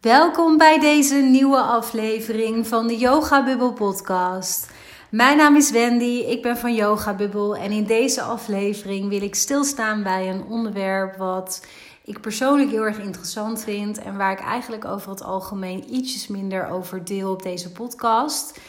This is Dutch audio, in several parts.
Welkom bij deze nieuwe aflevering van de Yoga Bubble podcast. Mijn naam is Wendy, ik ben van Yoga Bubble en in deze aflevering wil ik stilstaan bij een onderwerp wat ik persoonlijk heel erg interessant vind en waar ik eigenlijk over het algemeen ietsjes minder over deel op deze podcast.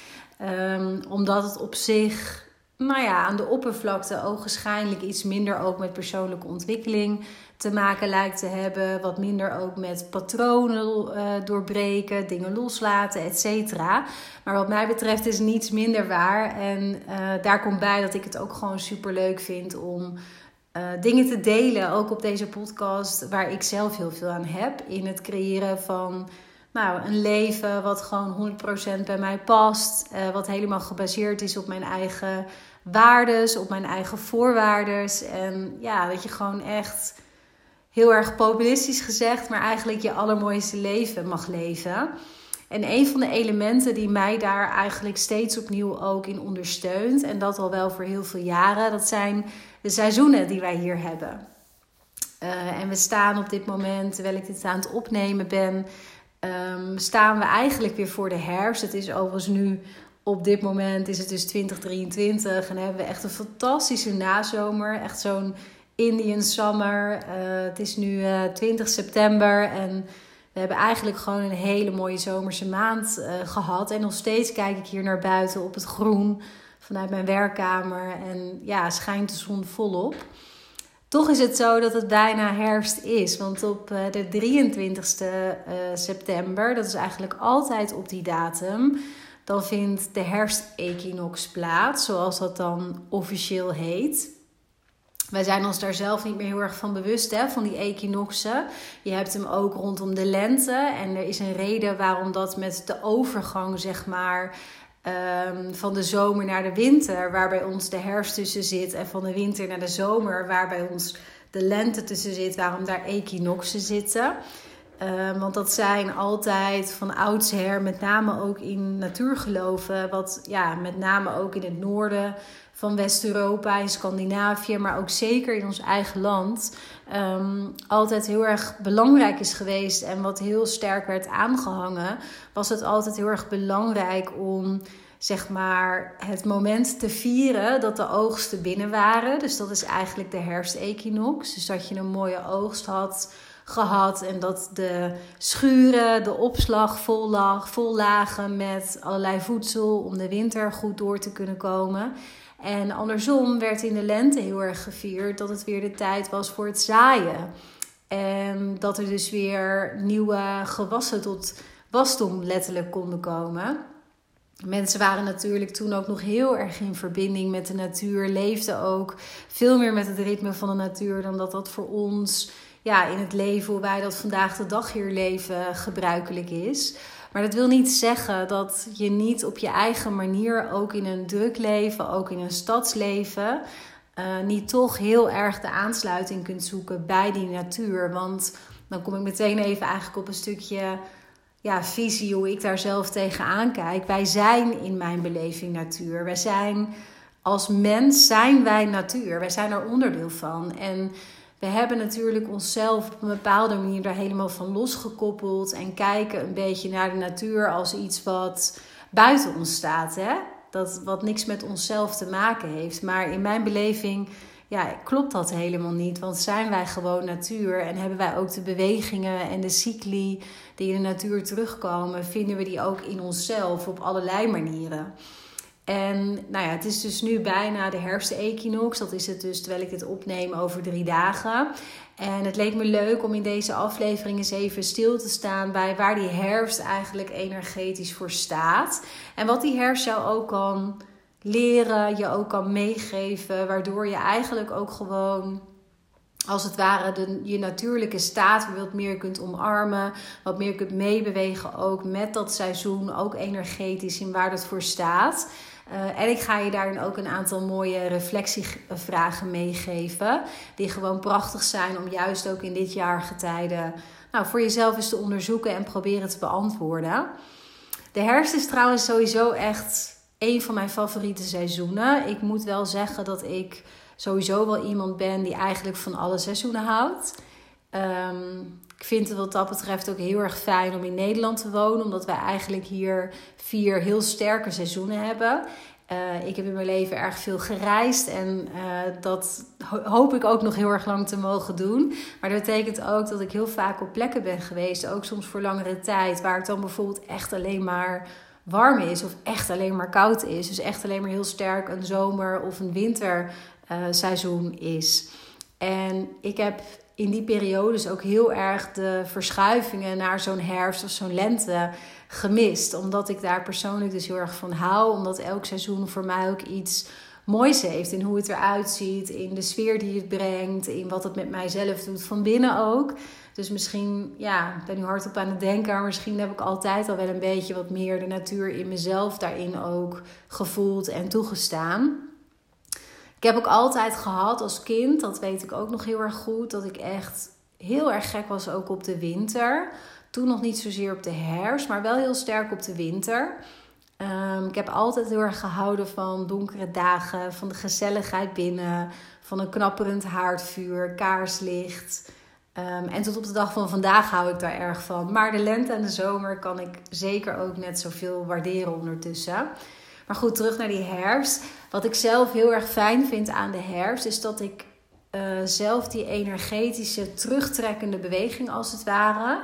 Um, omdat het op zich nou ja, aan de oppervlakte ogenschijnlijk iets minder ook met persoonlijke ontwikkeling te maken lijkt te hebben. Wat minder ook met patronen uh, doorbreken, dingen loslaten, et cetera. Maar wat mij betreft is niets minder waar. En uh, daar komt bij dat ik het ook gewoon super leuk vind om uh, dingen te delen. Ook op deze podcast, waar ik zelf heel veel aan heb. In het creëren van nou, een leven wat gewoon 100% bij mij past. wat helemaal gebaseerd is op mijn eigen waardes, op mijn eigen voorwaardes. En ja, dat je gewoon echt heel erg populistisch gezegd, maar eigenlijk je allermooiste leven mag leven. En een van de elementen die mij daar eigenlijk steeds opnieuw ook in ondersteunt, en dat al wel voor heel veel jaren, dat zijn de seizoenen die wij hier hebben. Uh, en we staan op dit moment, terwijl ik dit aan het opnemen ben, um, staan we eigenlijk weer voor de herfst. Het is overigens nu op dit moment is het dus 2023 en hebben we echt een fantastische nazomer. Echt zo'n Indian summer. Uh, het is nu uh, eh, 20 september en we hebben eigenlijk gewoon een hele mooie zomerse maand uh, gehad. En nog steeds kijk ik hier naar buiten op het groen vanuit mijn werkkamer en ja, schijnt de zon volop. Toch is het zo dat het bijna herfst is. Want op de 23 september, dat is eigenlijk altijd op die datum, dan vindt de herfstequinox plaats, zoals dat dan officieel heet. Wij zijn ons daar zelf niet meer heel erg van bewust, hè, van die equinoxen. Je hebt hem ook rondom de lente. En er is een reden waarom dat met de overgang, zeg maar, um, van de zomer naar de winter, waar bij ons de herfst tussen zit, en van de winter naar de zomer, waar bij ons de lente tussen zit, waarom daar equinoxen zitten. Uh, want dat zijn altijd van oudsher, met name ook in natuurgeloven, wat ja, met name ook in het noorden van West-Europa, in Scandinavië, maar ook zeker in ons eigen land, um, altijd heel erg belangrijk is geweest en wat heel sterk werd aangehangen, was het altijd heel erg belangrijk om zeg maar het moment te vieren dat de oogsten binnen waren. Dus dat is eigenlijk de herfstequinox. Dus dat je een mooie oogst had gehad. En dat de schuren, de opslag vol, lag, vol lagen met allerlei voedsel om de winter goed door te kunnen komen. En andersom werd in de lente heel erg gevierd dat het weer de tijd was voor het zaaien. En dat er dus weer nieuwe gewassen tot wasdom letterlijk konden komen. Mensen waren natuurlijk toen ook nog heel erg in verbinding met de natuur, leefden ook veel meer met het ritme van de natuur dan dat dat voor ons ja, in het leven, hoe wij dat vandaag de dag hier leven, gebruikelijk is. Maar dat wil niet zeggen dat je niet op je eigen manier, ook in een druk leven, ook in een stadsleven, uh, niet toch heel erg de aansluiting kunt zoeken bij die natuur. Want dan kom ik meteen even eigenlijk op een stukje ja, visie, hoe ik daar zelf tegenaan kijk. Wij zijn in mijn beleving natuur. Wij zijn als mens zijn wij natuur. Wij zijn er onderdeel van. En we hebben natuurlijk onszelf op een bepaalde manier daar helemaal van losgekoppeld en kijken een beetje naar de natuur als iets wat buiten ons staat. Hè? Dat wat niks met onszelf te maken heeft. Maar in mijn beleving ja, klopt dat helemaal niet. Want zijn wij gewoon natuur en hebben wij ook de bewegingen en de cycli die in de natuur terugkomen, vinden we die ook in onszelf op allerlei manieren. En nou ja, het is dus nu bijna de herfstequinox. Dat is het dus terwijl ik dit opneem over drie dagen. En het leek me leuk om in deze aflevering eens even stil te staan bij waar die herfst eigenlijk energetisch voor staat. En wat die herfst jou ook kan leren, je ook kan meegeven, waardoor je eigenlijk ook gewoon als het ware de, je natuurlijke staat wat meer kunt omarmen, wat meer kunt meebewegen ook met dat seizoen, ook energetisch in waar dat voor staat. Uh, en ik ga je daarin ook een aantal mooie reflectievragen meegeven. Die gewoon prachtig zijn om juist ook in dit jaar getijden nou, voor jezelf eens te onderzoeken en proberen te beantwoorden. De herfst is trouwens sowieso echt een van mijn favoriete seizoenen. Ik moet wel zeggen dat ik sowieso wel iemand ben die eigenlijk van alle seizoenen houdt. Um, ik vind het wat dat betreft ook heel erg fijn om in Nederland te wonen, omdat wij eigenlijk hier vier heel sterke seizoenen hebben. Uh, ik heb in mijn leven erg veel gereisd en uh, dat hoop ik ook nog heel erg lang te mogen doen. Maar dat betekent ook dat ik heel vaak op plekken ben geweest, ook soms voor langere tijd, waar het dan bijvoorbeeld echt alleen maar warm is of echt alleen maar koud is. Dus echt alleen maar heel sterk een zomer- of een winterseizoen is. En ik heb in die periodes ook heel erg de verschuivingen naar zo'n herfst of zo'n lente gemist. Omdat ik daar persoonlijk dus heel erg van hou. Omdat elk seizoen voor mij ook iets moois heeft. In hoe het eruit ziet, in de sfeer die het brengt, in wat het met mijzelf doet van binnen ook. Dus misschien, ja, ik ben nu hardop aan het denken, maar misschien heb ik altijd al wel een beetje wat meer de natuur in mezelf daarin ook gevoeld en toegestaan. Ik heb ook altijd gehad als kind, dat weet ik ook nog heel erg goed, dat ik echt heel erg gek was ook op de winter. Toen nog niet zozeer op de herfst, maar wel heel sterk op de winter. Um, ik heb altijd heel erg gehouden van donkere dagen, van de gezelligheid binnen, van een knapperend haardvuur, kaarslicht. Um, en tot op de dag van vandaag hou ik daar erg van. Maar de lente en de zomer kan ik zeker ook net zoveel waarderen ondertussen. Maar goed, terug naar die herfst. Wat ik zelf heel erg fijn vind aan de herfst, is dat ik uh, zelf die energetische, terugtrekkende beweging als het ware.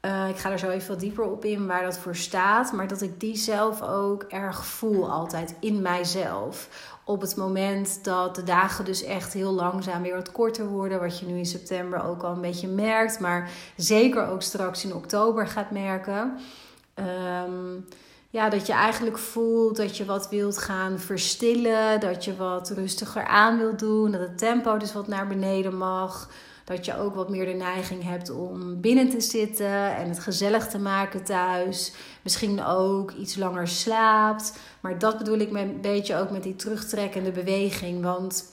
Uh, ik ga er zo even wat dieper op in waar dat voor staat. Maar dat ik die zelf ook erg voel, altijd in mijzelf. Op het moment dat de dagen dus echt heel langzaam weer wat korter worden. Wat je nu in september ook al een beetje merkt. Maar zeker ook straks in oktober gaat merken. Um, ja, dat je eigenlijk voelt dat je wat wilt gaan verstillen. Dat je wat rustiger aan wilt doen. Dat het tempo dus wat naar beneden mag. Dat je ook wat meer de neiging hebt om binnen te zitten en het gezellig te maken thuis. Misschien ook iets langer slaapt. Maar dat bedoel ik een beetje ook met die terugtrekkende beweging. Want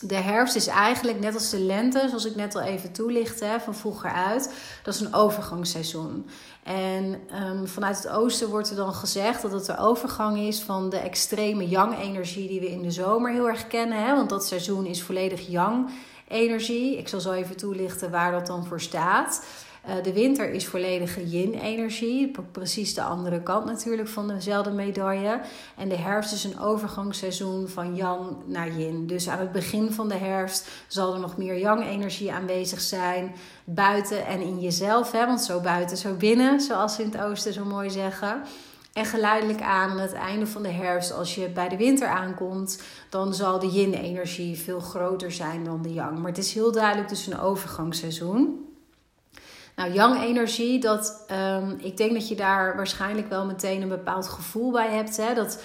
de herfst is eigenlijk net als de lente, zoals ik net al even toelichtte van vroeger uit. Dat is een overgangsseizoen. En um, vanuit het oosten wordt er dan gezegd dat het de overgang is van de extreme yang-energie die we in de zomer heel erg kennen. Hè? Want dat seizoen is volledig yang-energie. Ik zal zo even toelichten waar dat dan voor staat. Uh, de winter is volledige yin-energie. Precies de andere kant natuurlijk van dezelfde medaille. En de herfst is een overgangsseizoen van yang naar yin. Dus aan het begin van de herfst zal er nog meer yang-energie aanwezig zijn. Buiten en in jezelf. Hè? Want zo buiten, zo binnen, zoals ze in het oosten zo mooi zeggen. En geleidelijk aan, aan het einde van de herfst, als je bij de winter aankomt, dan zal de yin-energie veel groter zijn dan de yang. Maar het is heel duidelijk dus een overgangsseizoen. Nou, yang-energie, dat, um, ik denk dat je daar waarschijnlijk wel meteen een bepaald gevoel bij hebt. Hè? Dat,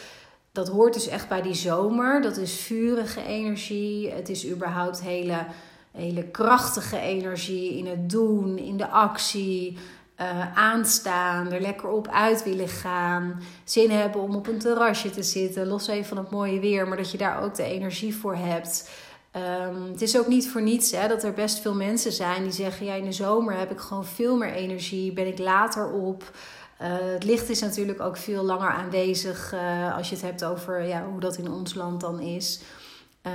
dat hoort dus echt bij die zomer. Dat is vurige energie. Het is überhaupt hele, hele krachtige energie in het doen, in de actie. Uh, aanstaan, er lekker op uit willen gaan, zin hebben om op een terrasje te zitten, los even van het mooie weer, maar dat je daar ook de energie voor hebt. Um, het is ook niet voor niets hè, dat er best veel mensen zijn die zeggen: ja, in de zomer heb ik gewoon veel meer energie, ben ik later op. Uh, het licht is natuurlijk ook veel langer aanwezig uh, als je het hebt over ja, hoe dat in ons land dan is.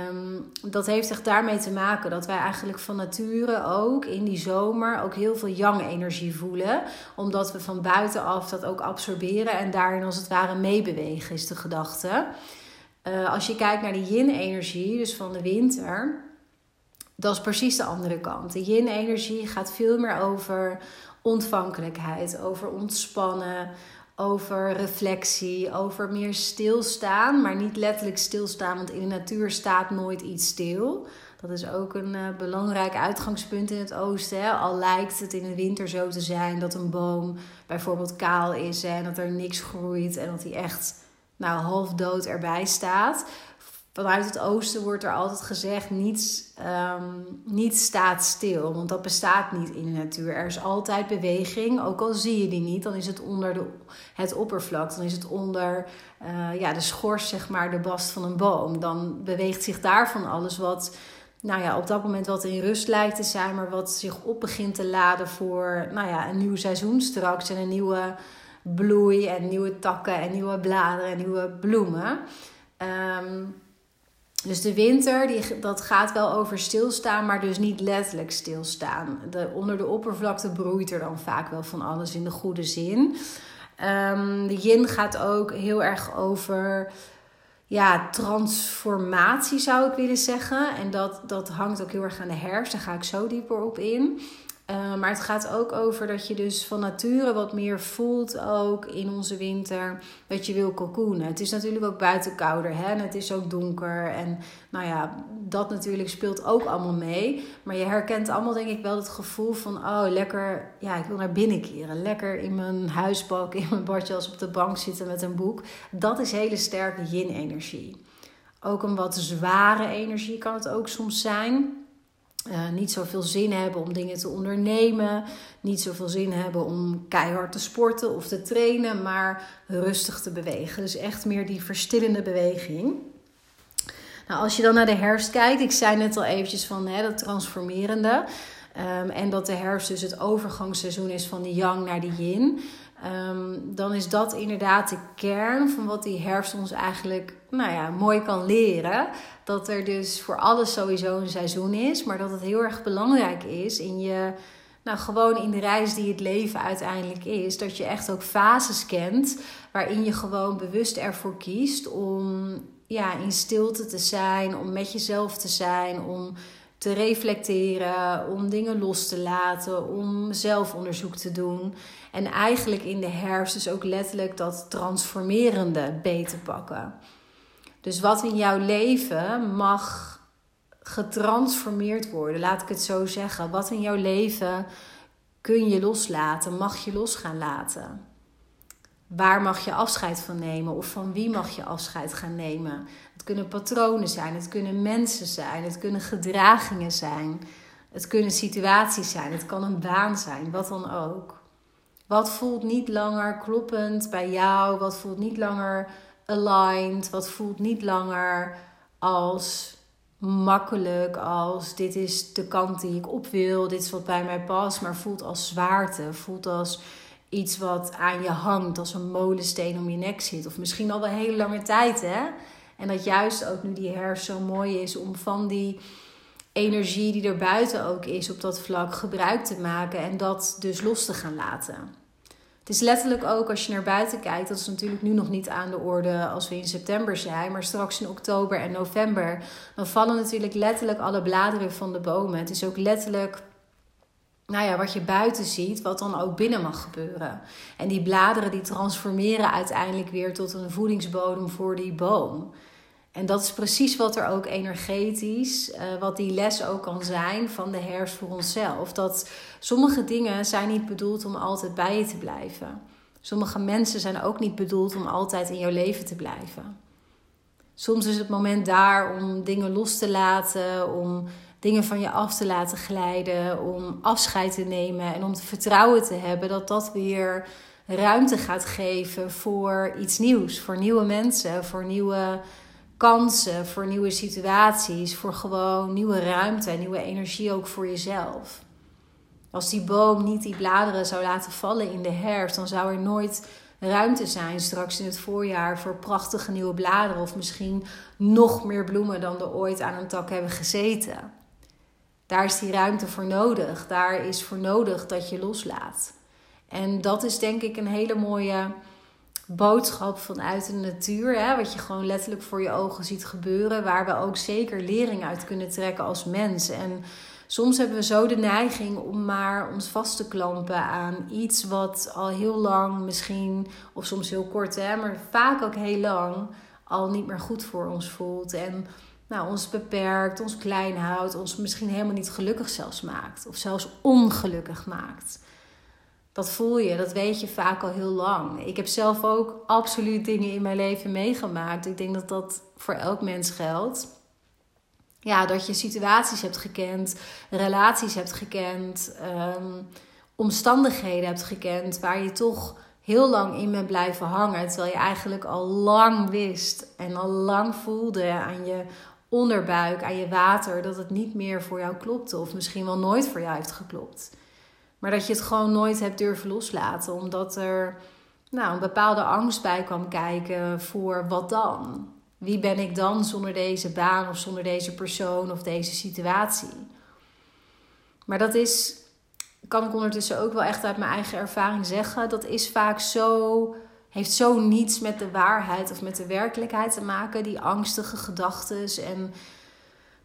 Um, dat heeft echt daarmee te maken dat wij eigenlijk van nature ook in die zomer ook heel veel yang-energie voelen. Omdat we van buitenaf dat ook absorberen en daarin als het ware meebewegen, is de gedachte. Uh, als je kijkt naar de yin-energie, dus van de winter, dat is precies de andere kant. De yin-energie gaat veel meer over ontvankelijkheid, over ontspannen, over reflectie, over meer stilstaan, maar niet letterlijk stilstaan, want in de natuur staat nooit iets stil. Dat is ook een uh, belangrijk uitgangspunt in het oosten. Hè? Al lijkt het in de winter zo te zijn dat een boom bijvoorbeeld kaal is hè, en dat er niks groeit en dat hij echt nou, half dood erbij staat. Vanuit het oosten wordt er altijd gezegd: niets, um, niets staat stil. Want dat bestaat niet in de natuur. Er is altijd beweging. Ook al zie je die niet, dan is het onder de, het oppervlak. Dan is het onder uh, ja, de schors, zeg maar, de bast van een boom. Dan beweegt zich daarvan alles wat. Nou ja, op dat moment wat in rust lijkt te zijn, maar wat zich op begint te laden voor nou ja, een nieuw seizoen straks en een nieuwe bloei en nieuwe takken en nieuwe bladeren en nieuwe bloemen. Um, Dus de winter, die, dat gaat wel over stilstaan, maar dus niet letterlijk stilstaan. De, onder de oppervlakte broeit er dan vaak wel van alles in de goede zin. Um, de yin gaat ook heel erg over ja, transformatie, zou ik willen zeggen. En dat, dat hangt ook heel erg aan de herfst. Daar ga ik zo dieper op in. Uh, maar het gaat ook over dat je dus van nature wat meer voelt ook in onze winter dat je wil cocoonen. Het is natuurlijk ook buiten kouder hè? en het is ook donker en nou ja, dat natuurlijk speelt ook allemaal mee. Maar je herkent allemaal denk ik wel het gevoel van oh lekker, ja ik wil naar binnen keren. Lekker in mijn huisbak, in mijn badjas op de bank zitten met een boek. Dat is hele sterke yin-energie. Ook een wat zware energie kan het ook soms zijn. Uh, niet zoveel zin hebben om dingen te ondernemen. Niet zoveel zin hebben om keihard te sporten of te trainen, maar rustig te bewegen. Dus echt meer die verstillende beweging. Nou, als je dan naar de herfst kijkt, ik zei net al eventjes van hè, dat transformerende. Um, en dat de herfst dus het overgangsseizoen is van de yang naar de yin. Um, dan is dat inderdaad de kern van wat die herfst ons eigenlijk nou ja, mooi kan leren. Dat er dus voor alles sowieso een seizoen is, maar dat het heel erg belangrijk is in je, nou gewoon in de reis die het leven uiteindelijk is. Dat je echt ook fases kent waarin je gewoon bewust ervoor kiest om ja, in stilte te zijn, om met jezelf te zijn, om te reflecteren, om dingen los te laten, om zelfonderzoek te doen. En eigenlijk in de herfst dus ook letterlijk dat transformerende beter pakken. Dus wat in jouw leven mag getransformeerd worden, laat ik het zo zeggen. Wat in jouw leven kun je loslaten, mag je los gaan laten. Waar mag je afscheid van nemen of van wie mag je afscheid gaan nemen? Het kunnen patronen zijn, het kunnen mensen zijn, het kunnen gedragingen zijn, het kunnen situaties zijn, het kan een baan zijn, wat dan ook. Wat voelt niet langer kloppend bij jou? Wat voelt niet langer aligned? Wat voelt niet langer als makkelijk, als dit is de kant die ik op wil, dit is wat bij mij past, maar voelt als zwaarte, voelt als iets wat aan je hangt, als een molensteen om je nek zit. Of misschien al wel hele lange tijd, hè? En dat juist ook nu die herfst zo mooi is om van die energie die er buiten ook is op dat vlak gebruik te maken en dat dus los te gaan laten. Het is letterlijk ook als je naar buiten kijkt, dat is natuurlijk nu nog niet aan de orde als we in september zijn, maar straks in oktober en november, dan vallen natuurlijk letterlijk alle bladeren van de bomen. Het is ook letterlijk nou ja, wat je buiten ziet, wat dan ook binnen mag gebeuren. En die bladeren die transformeren uiteindelijk weer tot een voedingsbodem voor die boom. En dat is precies wat er ook energetisch, uh, wat die les ook kan zijn van de herfst voor onszelf. Dat sommige dingen zijn niet bedoeld om altijd bij je te blijven. Sommige mensen zijn ook niet bedoeld om altijd in jouw leven te blijven. Soms is het moment daar om dingen los te laten, om dingen van je af te laten glijden, om afscheid te nemen en om te vertrouwen te hebben dat dat weer ruimte gaat geven voor iets nieuws, voor nieuwe mensen, voor nieuwe kansen, voor nieuwe situaties, voor gewoon nieuwe ruimte en nieuwe energie ook voor jezelf. Als die boom niet die bladeren zou laten vallen in de herfst, dan zou er nooit ruimte zijn straks in het voorjaar voor prachtige nieuwe bladeren of misschien nog meer bloemen dan er ooit aan een tak hebben gezeten. Daar is die ruimte voor nodig. Daar is voor nodig dat je loslaat. En dat is denk ik een hele mooie boodschap vanuit de natuur. Hè, wat je gewoon letterlijk voor je ogen ziet gebeuren. Waar we ook zeker lering uit kunnen trekken als mens. En soms hebben we zo de neiging om maar ons vast te klampen aan iets wat al heel lang misschien, of soms heel kort, hè, maar vaak ook heel lang, al niet meer goed voor ons voelt. En nou, ons beperkt, ons klein houdt, ons misschien helemaal niet gelukkig zelfs maakt. Of zelfs ongelukkig maakt. Dat voel je, dat weet je vaak al heel lang. Ik heb zelf ook absoluut dingen in mijn leven meegemaakt. Ik denk dat dat voor elk mens geldt. Ja, dat je situaties hebt gekend, relaties hebt gekend, ehm, omstandigheden hebt gekend waar je toch heel lang in bent blijven hangen. Terwijl je eigenlijk al lang wist en al lang voelde aan je onderbuik, aan je water, dat het niet meer voor jou klopte. Of misschien wel nooit voor jou heeft geklopt. Maar dat je het gewoon nooit hebt durven loslaten. Omdat er nou, een bepaalde angst bij kwam kijken voor wat dan. Wie ben ik dan zonder deze baan of zonder deze persoon of deze situatie? Maar dat is, kan ik ondertussen ook wel echt uit mijn eigen ervaring zeggen, dat is vaak zo, heeft zo niets met de waarheid of met de werkelijkheid te maken. Die angstige gedachten en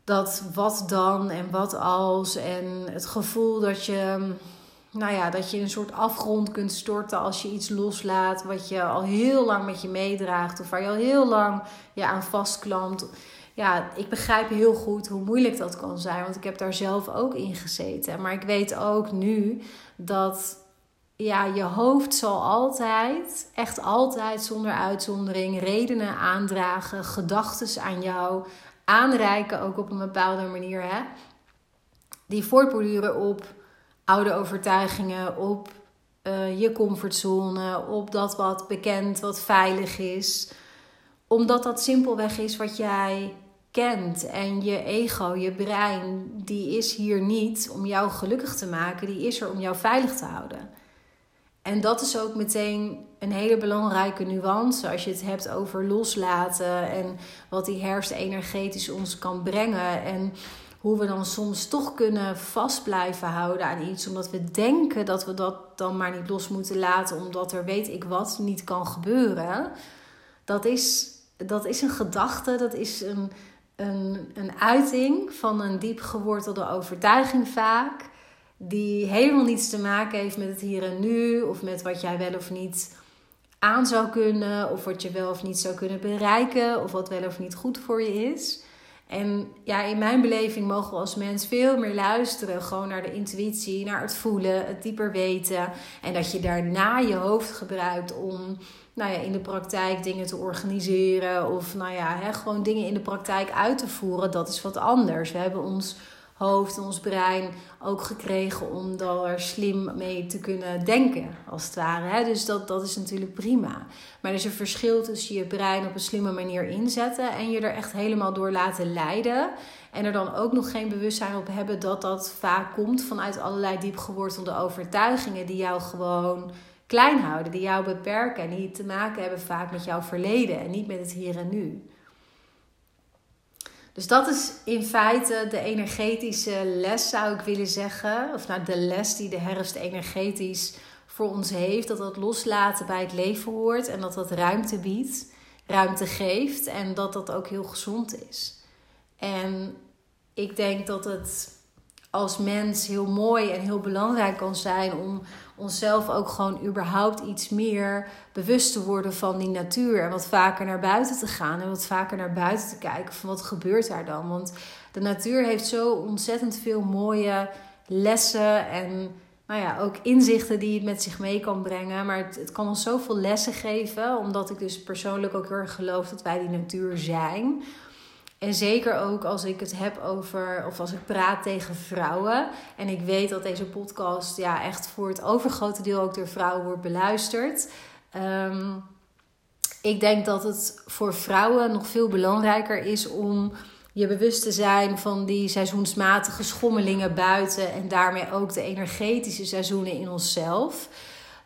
dat wat dan en wat als en het gevoel dat je nou ja, dat je een soort afgrond kunt storten als je iets loslaat wat je al heel lang met je meedraagt of waar je al heel lang je aan vastklampt. Ja, ik begrijp heel goed hoe moeilijk dat kan zijn, want ik heb daar zelf ook in gezeten. Maar ik weet ook nu dat ja, je hoofd zal altijd, echt altijd zonder uitzondering, redenen aandragen, gedachten aan jou aanreiken, ook op een bepaalde manier, hè, die voortborduren op oude overtuigingen, op uh, je comfortzone, op dat wat bekend, wat veilig is. Omdat dat simpelweg is wat jij kent. En je ego, je brein, die is hier niet om jou gelukkig te maken, die is er om jou veilig te houden. En dat is ook meteen een hele belangrijke nuance als je het hebt over loslaten en wat die herfst energetisch ons kan brengen. En hoe we dan soms toch kunnen vast blijven houden aan iets, omdat we denken dat we dat dan maar niet los moeten laten, omdat er weet ik wat niet kan gebeuren. Dat is, dat is een gedachte, dat is een, een, een uiting van een diep gewortelde overtuiging vaak, die helemaal niets te maken heeft met het hier en nu, of met wat jij wel of niet aan zou kunnen, of wat je wel of niet zou kunnen bereiken, of wat wel of niet goed voor je is. En ja, in mijn beleving mogen we als mens veel meer luisteren. Gewoon naar de intuïtie, naar het voelen, het dieper weten. En dat je daarna je hoofd gebruikt om nou ja, in de praktijk dingen te organiseren. Of nou ja, hè, gewoon dingen in de praktijk uit te voeren. Dat is wat anders. We hebben ons hoofd en ons brein ook gekregen om daar slim mee te kunnen denken, als het ware. Dus dat, dat is natuurlijk prima. Maar er is een verschil tussen je brein op een slimme manier inzetten en je er echt helemaal door laten leiden. En er dan ook nog geen bewustzijn op hebben dat dat vaak komt vanuit allerlei diepgewortelde overtuigingen die jou gewoon klein houden, die jou beperken en die te maken hebben vaak met jouw verleden en niet met het hier en nu. Dus dat is in feite de energetische les, zou ik willen zeggen. Of nou, de les die de herfst energetisch voor ons heeft. Dat dat loslaten bij het leven hoort en dat dat ruimte biedt, ruimte geeft en dat dat ook heel gezond is. En ik denk dat het als mens heel mooi en heel belangrijk kan zijn om onszelf ook gewoon überhaupt iets meer bewust te worden van die natuur. En wat vaker naar buiten te gaan en wat vaker naar buiten te kijken van wat gebeurt daar dan. Want de natuur heeft zo ontzettend veel mooie lessen en nou ja, ook inzichten die het met zich mee kan brengen. Maar het, het kan ons zoveel lessen geven, omdat ik dus persoonlijk ook heel erg geloof dat wij die natuur zijn. En zeker ook als ik het heb over, of als ik praat tegen vrouwen. En ik weet dat deze podcast ja, echt voor het overgrote deel ook door vrouwen wordt beluisterd. Ehm, ik denk dat het voor vrouwen nog veel belangrijker is om je bewust te zijn van die seizoensmatige schommelingen buiten. En daarmee ook de energetische seizoenen in onszelf.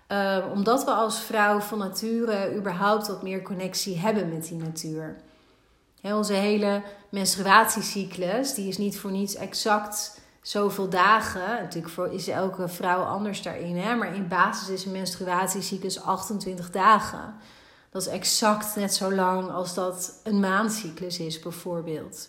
Um, omdat we als vrouw van nature überhaupt wat meer connectie hebben met die natuur onze hele menstruatiecyclus, die is niet voor niets exact zoveel dagen. Natuurlijk is elke vrouw anders daarin. Hè? Maar in basis is een menstruatiecyclus 28 dagen. Dat is exact net zo lang als dat een maandcyclus is, bijvoorbeeld.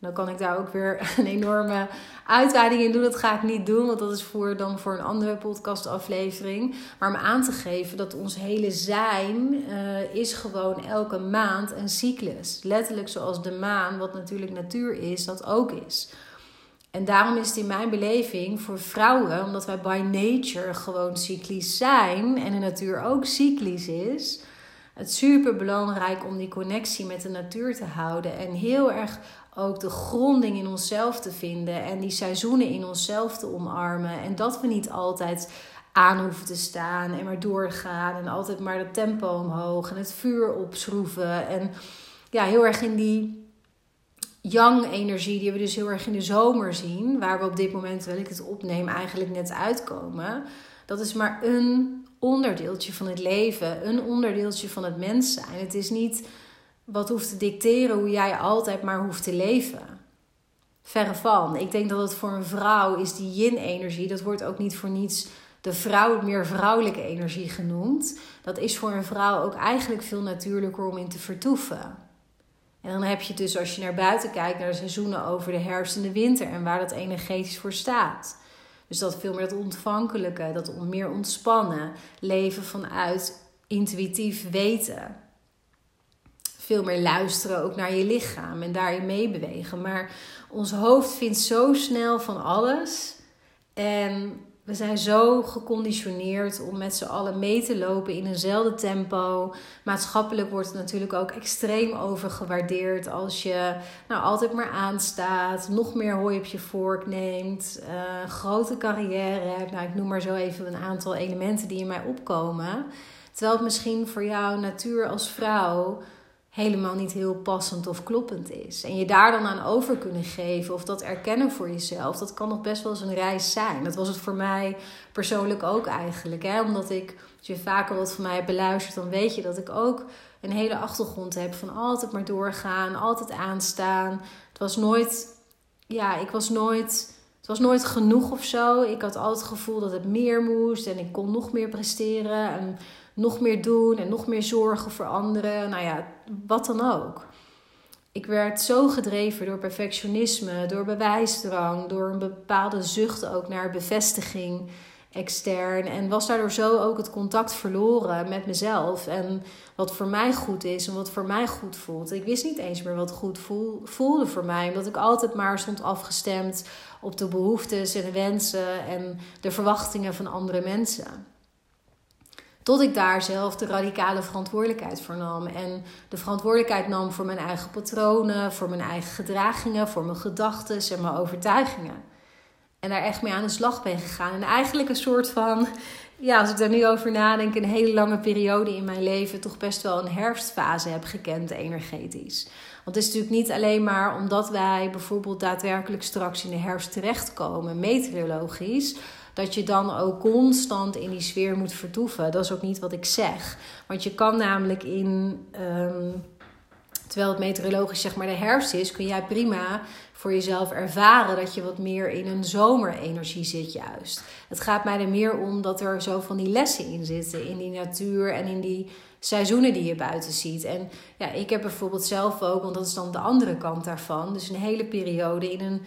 Dan kan ik daar ook weer een enorme uitweiding in doen. Dat ga ik niet doen, want dat is voor, dan voor een andere podcastaflevering. Maar om aan te geven dat ons hele zijn uh, is gewoon elke maand een cyclus. Letterlijk zoals de maan, wat natuurlijk natuur is, dat ook is. En daarom is het in mijn beleving voor vrouwen, omdat wij by nature gewoon cyclisch zijn en de natuur ook cyclisch is, het super belangrijk om die connectie met de natuur te houden en heel erg ook de gronding in onszelf te vinden en die seizoenen in onszelf te omarmen. En dat we niet altijd aan hoeven te staan en maar doorgaan en altijd maar het tempo omhoog en het vuur opschroeven. En ja, heel erg in die yang energie die we dus heel erg in de zomer zien, waar we op dit moment, terwijl ik het opneem, eigenlijk net uitkomen. Dat is maar een onderdeeltje van het leven, een onderdeeltje van het mens zijn. Het is niet wat hoeft te dicteren hoe jij altijd maar hoeft te leven. Verre van. Ik denk dat het voor een vrouw is die yin-energie. Dat wordt ook niet voor niets de vrouw, meer vrouwelijke energie genoemd. Dat is voor een vrouw ook eigenlijk veel natuurlijker om in te vertoeven. En dan heb je dus als je naar buiten kijkt naar de seizoenen over de herfst en de winter en waar dat energetisch voor staat. Dus dat veel meer dat ontvankelijke, dat meer ontspannen, leven vanuit intuïtief weten. Veel meer luisteren ook naar je lichaam en daarin meebewegen. Maar ons hoofd vindt zo snel van alles. En we zijn zo geconditioneerd om met z'n allen mee te lopen in eenzelfde tempo. Maatschappelijk wordt het natuurlijk ook extreem overgewaardeerd als je nou altijd maar aanstaat, nog meer hooi op je vork neemt, uh, grote carrière hebt. Nou, ik noem maar zo even een aantal elementen die in mij opkomen. Terwijl het misschien voor jouw natuur als vrouw helemaal niet heel passend of kloppend is. En je daar dan aan over kunnen geven of dat erkennen voor jezelf, dat kan nog best wel eens een reis zijn. Dat was het voor mij persoonlijk ook eigenlijk. Hè? Omdat ik, als je vaker wat van mij hebt beluisterd, dan weet je dat ik ook een hele achtergrond heb van altijd maar doorgaan, altijd aanstaan. Het was nooit, ja, ik was nooit. Het was nooit genoeg of zo. Ik had altijd het gevoel dat het meer moest en ik kon nog meer presteren. En nog meer doen en nog meer zorgen voor anderen. Nou ja, wat dan ook. Ik werd zo gedreven door perfectionisme, door bewijsdrang, door een bepaalde zucht ook naar bevestiging extern. En was daardoor zo ook het contact verloren met mezelf. En wat voor mij goed is en wat voor mij goed voelt. Ik wist niet eens meer wat goed voelde voor mij. Omdat ik altijd maar stond afgestemd op de behoeftes en de wensen en de verwachtingen van andere mensen. Tot ik daar zelf de radicale verantwoordelijkheid voor nam. En de verantwoordelijkheid nam voor mijn eigen patronen, voor mijn eigen gedragingen, voor mijn gedachten en mijn overtuigingen. En daar echt mee aan de slag ben gegaan. En eigenlijk een soort van, ja, als ik daar nu over nadenk, een hele lange periode in mijn leven toch best wel een herfstfase heb gekend energetisch. Want het is natuurlijk niet alleen maar omdat wij bijvoorbeeld daadwerkelijk straks in de herfst terechtkomen, meteorologisch dat je dan ook constant in die sfeer moet vertoeven. Dat is ook niet wat ik zeg. Want je kan namelijk in. Ehm, terwijl het meteorologisch zeg maar de herfst is, kun jij prima voor jezelf ervaren dat je wat meer in een zomerenergie zit juist. Het gaat mij er meer om dat er zo van die lessen in zitten in die natuur en in die seizoenen die je buiten ziet. En ja, ik heb bijvoorbeeld zelf ook, want dat is dan de andere kant daarvan, dus een hele periode in een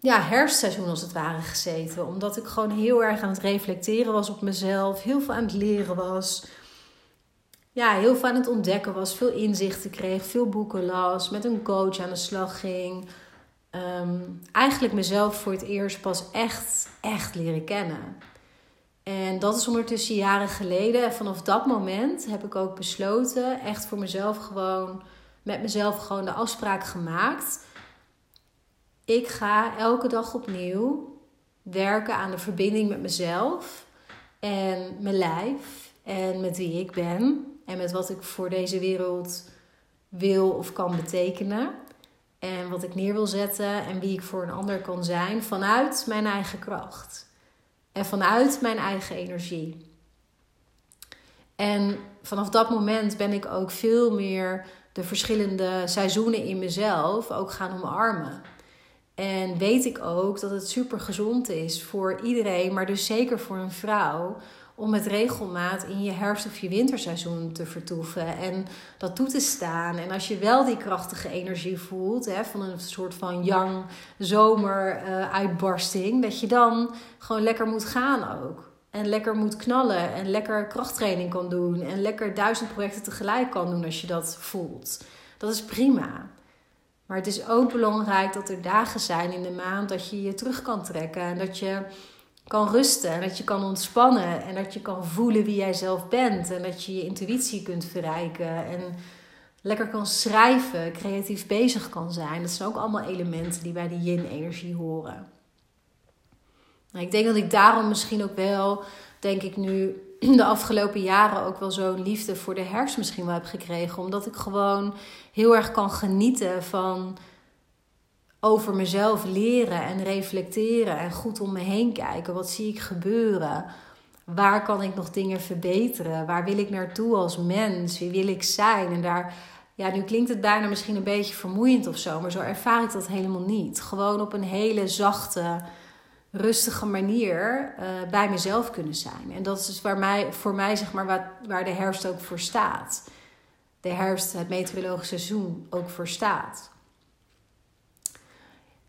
ja, herfstseizoen als het ware gezeten. Omdat ik gewoon heel erg aan het reflecteren was op mezelf. Heel veel aan het leren was. Ja, heel veel aan het ontdekken was. Veel inzichten kreeg. Veel boeken las. Met een coach aan de slag ging. Ehm, eigenlijk mezelf voor het eerst pas echt, echt leren kennen. En dat is ondertussen jaren geleden. En vanaf dat moment heb ik ook besloten, echt voor mezelf gewoon, met mezelf gewoon de afspraak gemaakt ik ga elke dag opnieuw werken aan de verbinding met mezelf en mijn lijf en met wie ik ben en met wat ik voor deze wereld wil of kan betekenen. En wat ik neer wil zetten en wie ik voor een ander kan zijn vanuit mijn eigen kracht. En vanuit mijn eigen energie. En vanaf dat moment ben ik ook veel meer de verschillende seizoenen in mezelf ook gaan omarmen. En weet ik ook dat het super gezond is voor iedereen, maar dus zeker voor een vrouw, om met regelmaat in je herfst- of je winterseizoen te vertoeven en dat toe te staan. En als je wel die krachtige energie voelt, hè, van een soort van young zomer uh, uitbarsting, dat je dan gewoon lekker moet gaan ook. En lekker moet knallen en lekker krachttraining kan doen en lekker duizend projecten tegelijk kan doen als je dat voelt. Dat is prima. Maar het is ook belangrijk dat er dagen zijn in de maand dat je je terug kan trekken. En dat je kan rusten. En dat je kan ontspannen. En dat je kan voelen wie jij zelf bent. En dat je je intuïtie kunt verrijken. En lekker kan schrijven. Creatief bezig kan zijn. Dat zijn ook allemaal elementen die bij de yin-energie horen. Nou, ik denk dat ik daarom misschien ook wel, denk ik nu, de afgelopen jaren ook wel zo'n liefde voor de herfst misschien wel heb gekregen. Omdat ik gewoon heel erg kan genieten van over mezelf leren en reflecteren en goed om me heen kijken. Wat zie ik gebeuren? Waar kan ik nog dingen verbeteren? Waar wil ik naartoe als mens? Wie wil ik zijn? En daar Ja, nu klinkt het bijna misschien een beetje vermoeiend of zo, maar zo ervaar ik dat helemaal niet. Gewoon op een hele zachte, rustige manier uh, bij mezelf kunnen zijn. En dat is waar mij, voor mij, zeg maar, waar, waar de herfst ook voor staat. De herfst, het meteorologische seizoen, ook voor staat.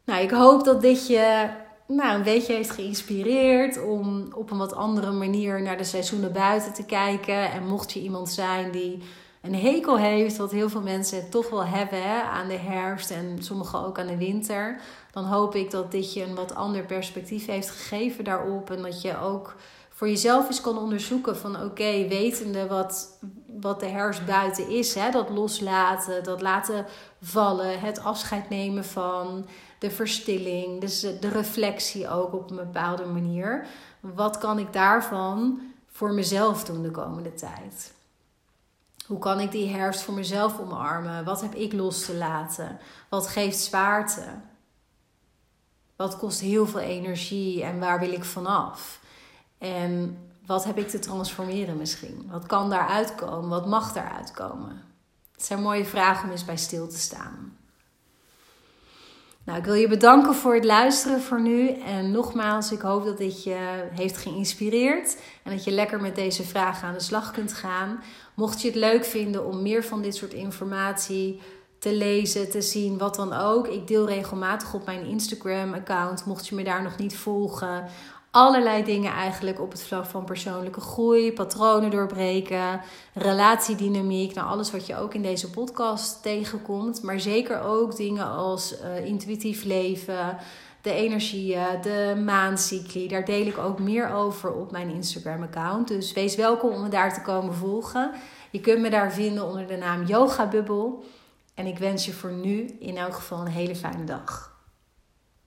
Nou, ik hoop dat dit je nou, een beetje heeft geïnspireerd om op een wat andere manier naar de seizoenen buiten te kijken. En mocht je iemand zijn die een hekel heeft, wat heel veel mensen toch wel hebben hè, aan de herfst en sommigen ook aan de winter, dan hoop ik dat dit je een wat ander perspectief heeft gegeven daarop. En dat je ook voor jezelf eens kan onderzoeken van oké, wetende wat, wat de herfst buiten is, hè, dat loslaten, dat laten vallen, het afscheid nemen van de verstilling, dus de reflectie ook op een bepaalde manier. Wat kan ik daarvan voor mezelf doen de komende tijd? Hoe kan ik die herfst voor mezelf omarmen? Wat heb ik los te laten? Wat geeft zwaarte? Wat kost heel veel energie en waar wil ik vanaf? En wat heb ik te transformeren misschien? Wat kan daaruit komen? Wat mag daaruit komen? Het zijn mooie vragen om eens bij stil te staan. Nou, ik wil je bedanken voor het luisteren voor nu. En nogmaals, ik hoop dat dit je heeft geïnspireerd. En dat je lekker met deze vragen aan de slag kunt gaan. Mocht je het leuk vinden om meer van dit soort informatie te lezen, te zien, wat dan ook. Ik deel regelmatig op mijn Instagram-account. Mocht je me daar nog niet volgen, allerlei dingen eigenlijk op het vlak van persoonlijke groei, patronen doorbreken, relatiedynamiek. Nou, alles wat je ook in deze podcast tegenkomt. Maar zeker ook dingen als uh, intuïtief leven, de energieën, de maancycli. Daar deel ik ook meer over op mijn Instagram-account. Dus wees welkom om me daar te komen volgen. Je kunt me daar vinden onder de naam Yoga Bubble. En ik wens je voor nu in elk geval een hele fijne dag.